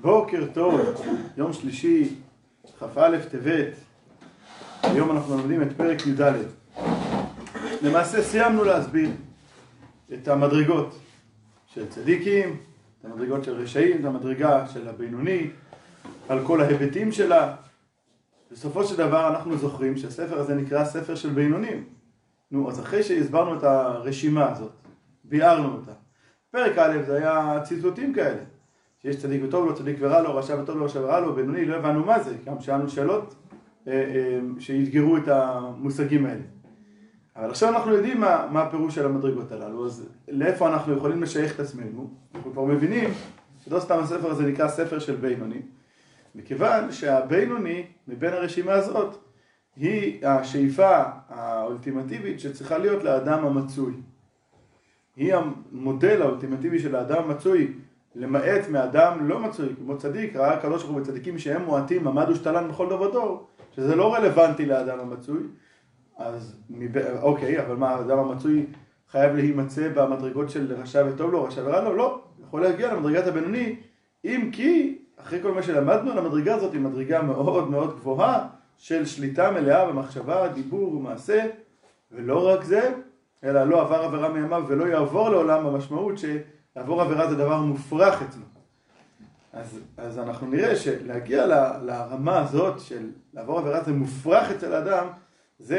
בוקר טוב, יום שלישי, כ"א טבת, היום אנחנו לומדים את פרק י"ד. למעשה סיימנו להסביר את המדרגות של צדיקים, את המדרגות של רשעים, את המדרגה של הבינוני, על כל ההיבטים שלה. בסופו של דבר אנחנו זוכרים שהספר הזה נקרא ספר של בינונים. נו, אז אחרי שהסברנו את הרשימה הזאת, ביארנו אותה. פרק א' זה היה ציטוטים כאלה. שיש צדיק וטוב לו, צדיק ורע לו, רשע וטוב לו, רשע ורע לו, בינוני, לא הבנו מה זה, גם שאלנו שאלות אה, אה, שאתגרו את המושגים האלה. אבל עכשיו אנחנו יודעים מה, מה הפירוש של המדרגות הללו, אז לאיפה אנחנו יכולים לשייך את עצמנו, אנחנו כבר מבינים שלא סתם הספר הזה נקרא ספר של בינוני, מכיוון שהבינוני מבין הרשימה הזאת היא השאיפה האולטימטיבית שצריכה להיות לאדם המצוי. היא המודל האולטימטיבי של האדם המצוי למעט מאדם לא מצוי, כמו צדיק, ראה הקדוש ברוך הוא בצדיקים שהם מועטים, עמד ושתלן בכל דור ודור, שזה לא רלוונטי לאדם המצוי, אז אוקיי, אבל מה, האדם המצוי חייב להימצא במדרגות של רשע וטוב לו, רשע ורע לו? לא, יכול להגיע למדרגת הבינוני, אם כי, אחרי כל מה שלמדנו על המדרגה הזאת, היא מדרגה מאוד מאוד גבוהה של שליטה מלאה במחשבה, דיבור ומעשה, ולא רק זה, אלא לא עבר עבירה מימיו ולא יעבור לעולם המשמעות ש... לעבור עבירה זה דבר מופרך אצלו. אז, אז אנחנו נראה שלהגיע ל, לרמה הזאת של לעבור עבירה זה מופרך אצל האדם, זה,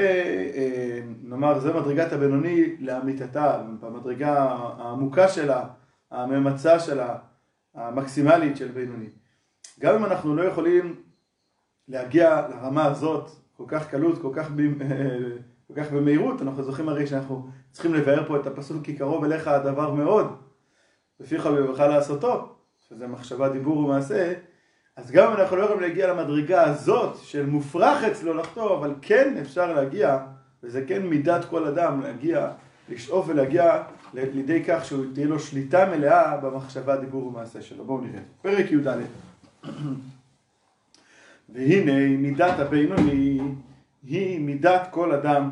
אה, נאמר, זה מדרגת הבינוני לאמיתתה, במדרגה העמוקה שלה, הממצה שלה, המקסימלית של בינוני. גם אם אנחנו לא יכולים להגיע לרמה הזאת כל כך קלות, כל כך, כל כך במהירות, אנחנו זוכרים הרי שאנחנו צריכים לבאר פה את הפסוק כי קרוב אליך הדבר מאוד. בפיך ובבך לעשותו, שזה מחשבה, דיבור ומעשה, אז גם אם אנחנו לא יכולים להגיע למדרגה הזאת של מופרך אצלו לחטוא, אבל כן אפשר להגיע, וזה כן מידת כל אדם, להגיע, לשאוף ולהגיע לידי כך שתהיה לו שליטה מלאה במחשבה, דיבור ומעשה שלו. בואו נראה. פרק י"ד והנה מידת הבינוני היא מידת כל אדם,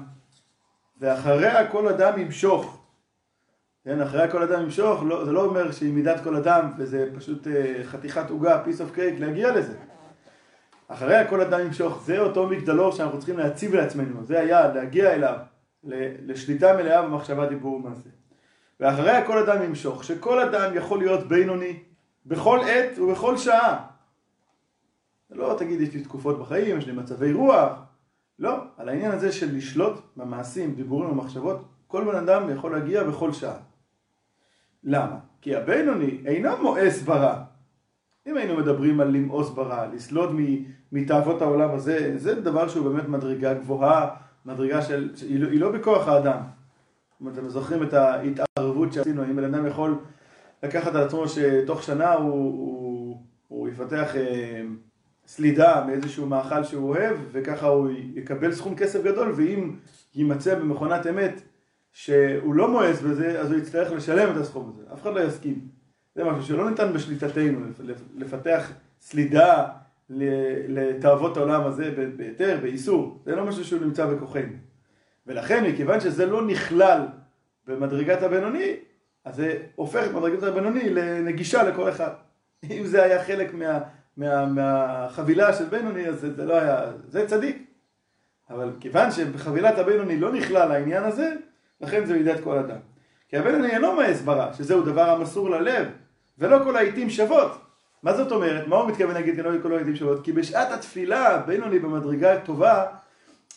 ואחריה כל אדם ימשוך. כן, אחרי כל אדם ימשוך, לא, זה לא אומר שהיא מידת כל אדם וזה פשוט uh, חתיכת עוגה, piece of cake, להגיע לזה. אחרי כל אדם ימשוך, זה אותו מגדלור שאנחנו צריכים להציב לעצמנו, זה היעד, להגיע אליו, לשליטה מלאה במחשבה, דיבור ומעשה. ואחרי כל אדם ימשוך, שכל אדם יכול להיות בינוני בכל עת ובכל שעה. לא תגיד יש לי תקופות בחיים, יש לי מצבי רוח, לא, על העניין הזה של לשלוט במעשים, דיבורים ומחשבות, כל בן אדם יכול להגיע בכל שעה. למה? כי הבינוני אינו מואס ברע. אם היינו מדברים על למאוס ברע, לסלוד מתאוות העולם הזה, זה דבר שהוא באמת מדרגה גבוהה, מדרגה של, היא לא, לא בכוח האדם. אם אתם זוכרים את ההתערבות שעשינו, אם בן אדם יכול לקחת על עצמו שתוך שנה הוא, הוא, הוא יפתח אה, סלידה מאיזשהו מאכל שהוא אוהב, וככה הוא יקבל סכום כסף גדול, ואם יימצא במכונת אמת שהוא לא מואס בזה, אז הוא יצטרך לשלם את הסכום הזה. אף אחד לא יסכים. זה משהו שלא ניתן בשליטתנו, לפתח סלידה לתאוות העולם הזה בהיתר, באיסור. זה לא משהו שהוא נמצא בכוחנו. ולכן, מכיוון שזה לא נכלל במדרגת הבינוני, אז זה הופך את מדרגת הבינוני לנגישה לכל אחד. אם זה היה חלק מה, מה, מהחבילה של בינוני, אז זה, זה לא היה, זה צדיק. אבל כיוון שבחבילת הבינוני לא נכלל העניין הזה, לכן זה מידת כל אדם. כי הבינוני אינו מאס ברע, שזהו דבר המסור ללב, ולא כל העיתים שוות. מה זאת אומרת? מה הוא מתכוון להגיד כי לא כל העיתים שוות? כי בשעת התפילה, בינוני במדרגה טובה,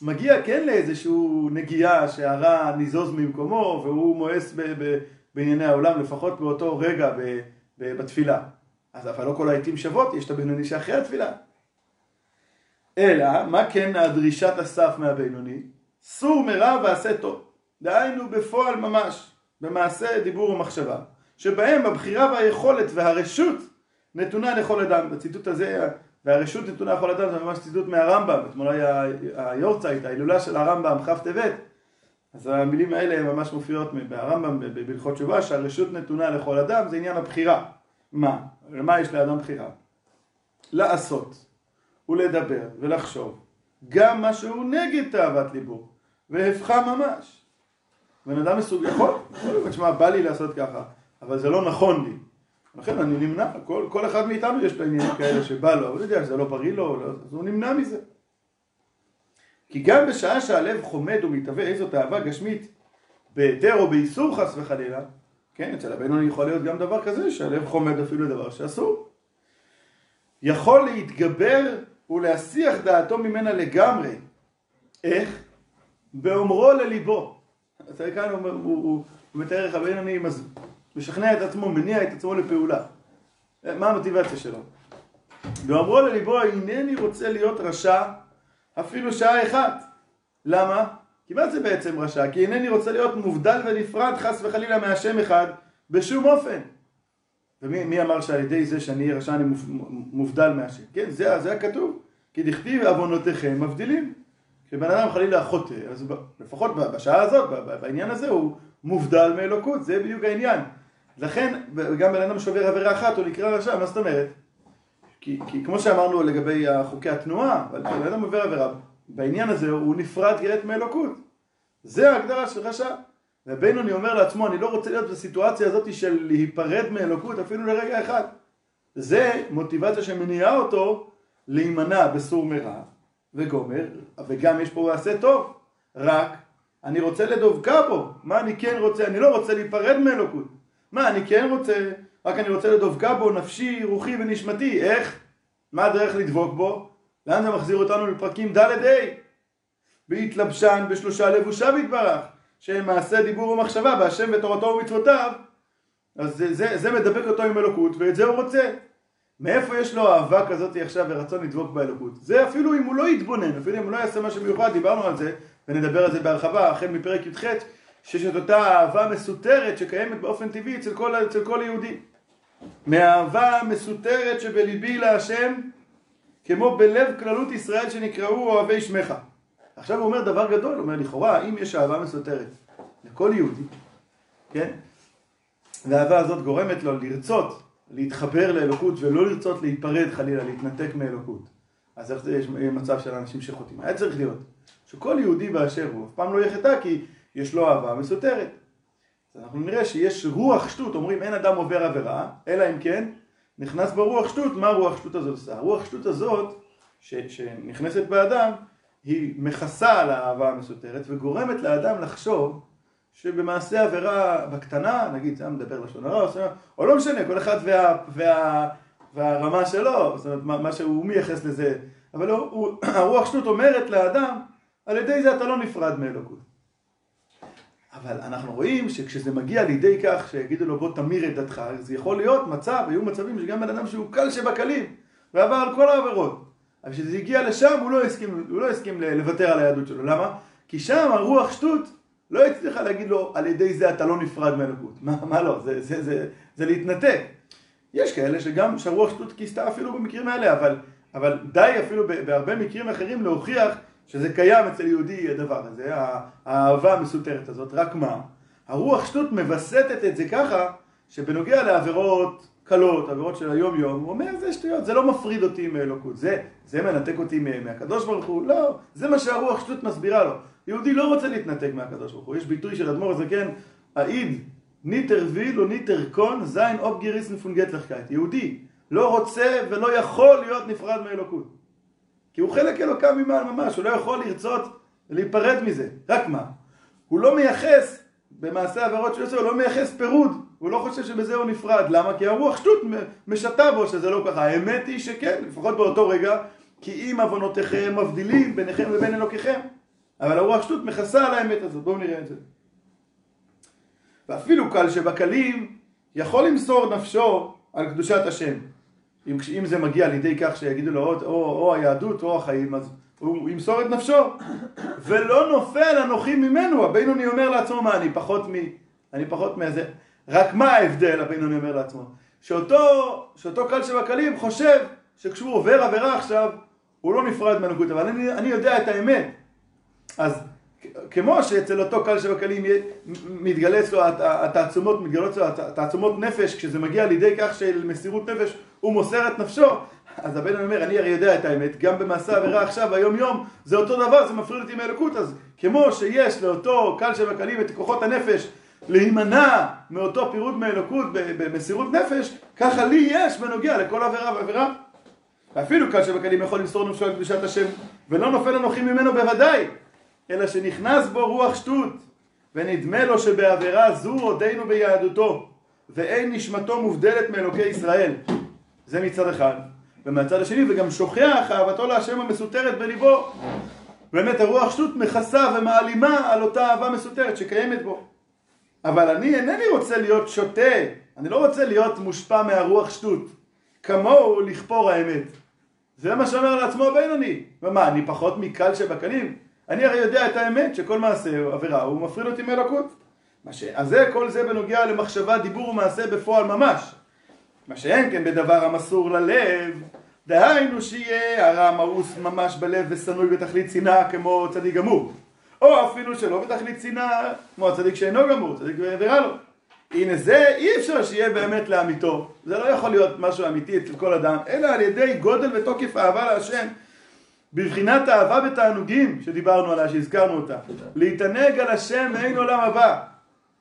מגיע כן לאיזשהו נגיעה שהרע ניזוז ממקומו, והוא מואס בענייני העולם, לפחות באותו רגע בתפילה. אז אבל לא כל העיתים שוות, יש את הבינוני שאחרי התפילה. אלא, מה כן הדרישת הסף מהבינוני? סור מרע ועשה טוב. דהיינו בפועל ממש, במעשה דיבור ומחשבה, שבהם הבחירה והיכולת והרשות נתונה לכל אדם. בציטוט הזה, והרשות נתונה לכל אדם, זה ממש ציטוט מהרמב"ם, אתמול היה היורצייט, ההילולה של הרמב"ם, כ' טבת, אז המילים האלה ממש מופיעות ברמב"ם בהלכות תשובה, שהרשות נתונה לכל אדם, זה עניין הבחירה. מה? למה יש לאדם בחירה? לעשות ולדבר ולחשוב גם מה שהוא נגד תאוות ליבו, והפכה ממש. בן אדם מסוג, יכול, יכול, תשמע, בא לי לעשות ככה, אבל זה לא נכון לי. לכן אני נמנע, כל, כל אחד מאיתנו יש לו עניינים כאלה שבא לו, הוא יודע שזה לא בריא לו, לא, אז הוא נמנע מזה. כי גם בשעה שהלב חומד ומתהווה איזו תאווה גשמית בהיתר או באיסור חס וחלילה, כן, אצל הבינוני יכול להיות גם דבר כזה שהלב חומד אפילו דבר שאסור. יכול להתגבר ולהסיח דעתו ממנה לגמרי. איך? באומרו לליבו. אז כאן הוא, הוא, הוא, הוא מתאר איך הבינוני משכנע את עצמו, מניע את עצמו לפעולה. מה המוטיבציה שלו? באומרו לליבו, אינני רוצה להיות רשע אפילו שעה אחת. למה? כי מה זה בעצם רשע? כי אינני רוצה להיות מובדל ונפרד חס וחלילה מהשם אחד בשום אופן. ומי אמר שעל ידי זה שאני אהיה רשע אני מובדל מהשם? כן, זה, זה הכתוב. כי דכתיב עוונותיכם מבדילים. כשבן אדם חלילה חוטא, אז לפחות בשעה הזאת, בעניין הזה, הוא מובדל מאלוקות, זה בדיוק העניין. לכן, גם בן אדם שובר עבירה אחת, הוא נקרא רשע, מה זאת אומרת? כי, כי כמו שאמרנו לגבי חוקי התנועה, אבל בן אדם עובר עבירה, בעניין הזה הוא נפרד כעת מאלוקות. זה ההגדרה של רשע. ובינוני אומר לעצמו, אני לא רוצה להיות בסיטואציה הזאת של להיפרד מאלוקות אפילו לרגע אחד. זה מוטיבציה שמניעה אותו להימנע בסור מרע וגומר, וגם יש פה מעשה טוב, רק אני רוצה לדבקה בו. מה אני כן רוצה? אני לא רוצה להיפרד מאלוקות. מה אני כן רוצה? רק אני רוצה לדבקה בו נפשי, רוחי ונשמתי. איך? מה הדרך לדבוק בו? לאן זה מחזיר אותנו לפרקים ד'-ה'? בהתלבשן בשלושה לבושיו יתברך, שהם מעשה דיבור ומחשבה, בהשם ותורתו ומצוותיו, אז זה, זה, זה מדבק אותו עם אלוקות, ואת זה הוא רוצה. מאיפה יש לו אהבה כזאת עכשיו ורצון לדבוק באלוקות? זה אפילו אם הוא לא יתבונן, אפילו אם הוא לא יעשה משהו מיוחד, דיברנו על זה, ונדבר על זה בהרחבה, החל מפרק י"ח, שיש את אותה אהבה מסותרת שקיימת באופן טבעי אצל כל, אצל כל יהודי. מאהבה מסותרת שבליבי להשם, כמו בלב כללות ישראל שנקראו אוהבי שמך. עכשיו הוא אומר דבר גדול, הוא אומר לכאורה, אם יש אהבה מסותרת לכל יהודי, כן? והאהבה הזאת גורמת לו לרצות להתחבר לאלוקות ולא לרצות להיפרד חלילה, להתנתק מאלוקות. אז איך זה יש מצב של אנשים שחוטאים? היה צריך להיות שכל יהודי באשר הוא אף פעם לא יחטא כי יש לו אהבה מסותרת. אז אנחנו נראה שיש רוח שטות, אומרים אין אדם עובר עבירה, אלא אם כן נכנס ברוח שטות, מה רוח שטות הזאת עושה? הרוח שטות הזאת ש, שנכנסת באדם היא מכסה על האהבה המסותרת וגורמת לאדם לחשוב שבמעשה עבירה בקטנה, נגיד זה מדבר לשון הרע, או לא משנה, כל אחד וה, וה, והרמה שלו, זאת אומרת מה, מה שהוא מייחס לזה, אבל הוא, הוא, הרוח שטות אומרת לאדם, על ידי זה אתה לא נפרד מאלוקות. אבל אנחנו רואים שכשזה מגיע לידי כך שיגידו לו בוא תמיר את דתך, זה יכול להיות מצב, היו מצבים שגם בן אדם שהוא קל שבקלים, ועבר על כל העבירות. אבל כשזה הגיע לשם הוא לא הסכים, הוא לא הסכים לוותר על היהדות שלו. למה? כי שם הרוח שטות לא הצליחה להגיד לו על ידי זה אתה לא נפרד מאלוקות. מה, מה לא? זה, זה, זה, זה להתנתק. יש כאלה שגם שהרוח שטות כיסתה אפילו במקרים האלה, אבל, אבל די אפילו בהרבה מקרים אחרים להוכיח שזה קיים אצל יהודי הדבר הזה, האהבה המסותרת הזאת, רק מה? הרוח שטות מווסתת את זה ככה, שבנוגע לעבירות קלות, עבירות של היום יום, הוא אומר זה שטויות, זה לא מפריד אותי מאלוקות, זה, זה מנתק אותי מהקדוש ברוך הוא, לא, זה מה שהרוח שטות מסבירה לו. יהודי לא רוצה להתנתק מהקדוש ברוך הוא, יש ביטוי של אדמו"ר הזקן, העיד ניטר ויל או ניטר קון זין אוב גיריס נפונגט לחקאית. יהודי לא רוצה ולא יכול להיות נפרד מאלוקות. כי הוא חלק אלוקה ממעל ממש, הוא לא יכול לרצות להיפרד מזה. רק מה? הוא לא מייחס, במעשה העבירות שהוא עושה, הוא לא מייחס פירוד. הוא לא חושב שבזה הוא נפרד. למה? כי הרוח שטות משתה בו שזה לא ככה. האמת היא שכן, לפחות באותו רגע, כי אם עוונותיכם מבדילים ביניכם ובין אלוקיכם. אבל הרוח שטות מכסה על האמת הזאת. בואו נראה את זה. ואפילו קל שבקלים יכול למסור נפשו על קדושת השם. אם, אם זה מגיע לידי כך שיגידו לו או, או, היהדות או החיים, אז הוא ימסור את נפשו. ולא נופל אנוכי ממנו, הבינוני אומר לעצמו, מה, אני פחות מ... אני פחות מזה. רק מה ההבדל, הבינוני אומר לעצמו? שאותו, שאותו קל שבקלים חושב שכשהוא עובר עבירה עכשיו, הוא לא נפרד מהנקוד, אבל אני, אני יודע את האמת. אז כמו שאצל אותו קל שבקלים מתגלה אצלו התעצומות, מתגלות אצלו התעצומות נפש, כשזה מגיע לידי כך של מסירות נפש הוא מוסר את נפשו, אז הבן אומר, אני הרי יודע את האמת, גם במעשה עבירה עכשיו, היום יום, זה אותו דבר, זה מפריד אותי מאלוקות, אז כמו שיש לאותו קל שבקלים את כוחות הנפש להימנע מאותו פירוד מאלוקות במסירות נפש, ככה לי יש בנוגע לכל עבירה ועבירה. ואפילו כאשר בקדים יכול למסור נפשו על קדושת השם, ולא נופל אנוכי ממנו בוודאי, אלא שנכנס בו רוח שטות, ונדמה לו שבעבירה זו עודנו ביהדותו, ואין נשמתו מובדלת מאלוקי ישראל. זה מצד אחד. ומהצד השני, וגם שוכח אהבתו להשם המסותרת בליבו. באמת הרוח שטות מכסה ומעלימה על אותה אהבה מסותרת שקיימת בו. אבל אני אינני רוצה להיות שוטה, אני לא רוצה להיות מושפע מהרוח שטות. כמוהו לכפור האמת. זה מה שאומר לעצמו הבינוני. ומה, אני פחות מקל שבקלים? אני הרי יודע את האמת שכל מעשה עבירה הוא מפריד אותי מאלוקות. ש... אז זה, כל זה בנוגע למחשבה, דיבור ומעשה בפועל ממש. מה שאין כן בדבר המסור ללב, דהיינו שיהיה הרע מאוס ממש בלב ושנוי בתכלית שנאה כמו צדיק גמור. או אפילו שלא בתכלית שנאה כמו הצדיק שאינו גמור, צדיק ורע לו. הנה זה אי אפשר שיהיה באמת לאמיתו, זה לא יכול להיות משהו אמיתי אצל כל אדם, אלא על ידי גודל ותוקף אהבה להשם, בבחינת אהבה בתענוגים שדיברנו עליה, שהזכרנו אותה, להתענג על השם מעין עולם הבא,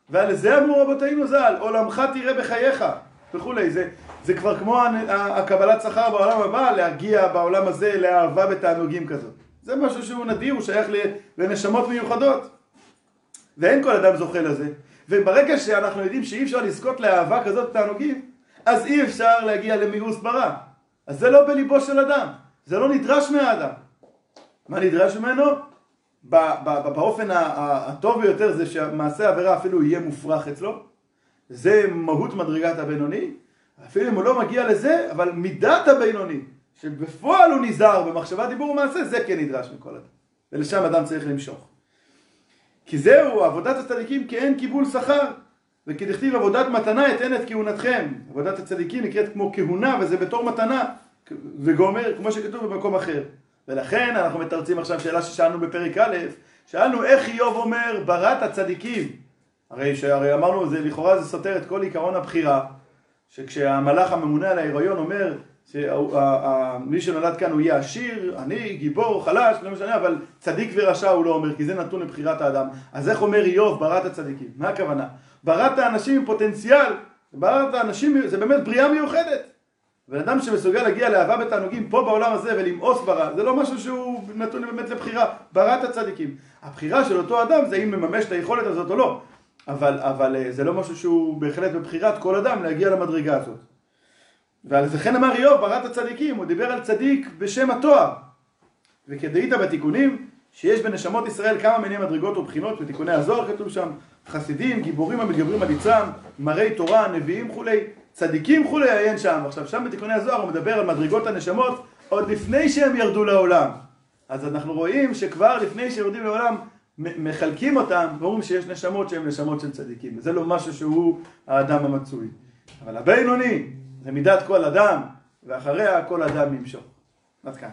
ועל זה אמרו רבותינו ז"ל, עולמך תראה בחייך, וכולי, זה, זה כבר כמו הקבלת שכר בעולם הבא, להגיע בעולם הזה לאהבה בתענוגים כזאת. זה משהו שהוא נדיר, הוא שייך לנשמות מיוחדות, ואין כל אדם זוכה לזה. וברגע שאנחנו יודעים שאי אפשר לזכות לאהבה כזאת תענוגים, אז אי אפשר להגיע למיאוס ברע. אז זה לא בליבו של אדם, זה לא נדרש מהאדם. מה נדרש ממנו? באופן הטוב ביותר זה שמעשה העבירה אפילו יהיה מופרך אצלו, זה מהות מדרגת הבינוני, אפילו אם הוא לא מגיע לזה, אבל מידת הבינוני, שבפועל הוא נזהר במחשבה, דיבור ומעשה, זה כן נדרש מכל אדם. ולשם אדם צריך למשוך. כי זהו עבודת הצדיקים כאין קיבול שכר וכדכתיב עבודת מתנה אתן את כהונתכם עבודת הצדיקים נקראת כמו כהונה וזה בתור מתנה וגומר כמו שכתוב במקום אחר ולכן אנחנו מתרצים עכשיו שאלה ששאלנו בפרק א' שאלנו איך איוב אומר ברת הצדיקים הרי, שהרי אמרנו זה לכאורה זה סותר את כל עיקרון הבחירה שכשהמלאך הממונה על ההיריון אומר שמי שנולד כאן הוא יהיה עשיר, עני, גיבור, חלש, לא משנה, אבל צדיק ורשע הוא לא אומר, כי זה נתון לבחירת האדם. אז איך אומר איוב, בראת הצדיקים? מה הכוונה? בראת האנשים עם פוטנציאל, בראת האנשים, זה באמת בריאה מיוחדת. בן אדם שמסוגל להגיע לאהבה בתענוגים פה בעולם הזה ולמאוס ברע, זה לא משהו שהוא נתון באמת לבחירה, בראת הצדיקים. הבחירה של אותו אדם זה אם מממש את היכולת הזאת או לא, אבל, אבל אה, זה לא משהו שהוא בהחלט בבחירת כל אדם להגיע למדרגה הזאת. ועל וכן אמר איוב בראת הצדיקים, הוא דיבר על צדיק בשם התואר. וכדאית בתיקונים, שיש בנשמות ישראל כמה מיני מדרגות ובחינות, בתיקוני הזוהר כתוב שם, חסידים, גיבורים המתגברים על יצם, מראי תורה, נביאים כולי, צדיקים כולי, עיין שם. עכשיו שם בתיקוני הזוהר הוא מדבר על מדרגות הנשמות עוד לפני שהם ירדו לעולם. אז אנחנו רואים שכבר לפני שיורדים לעולם מחלקים אותם ואומרים שיש נשמות שהן נשמות של צדיקים. וזה לא משהו שהוא האדם המצוי. אבל הבינוני, זה מידת כל אדם, ואחריה כל אדם ימשוך. עד כאן.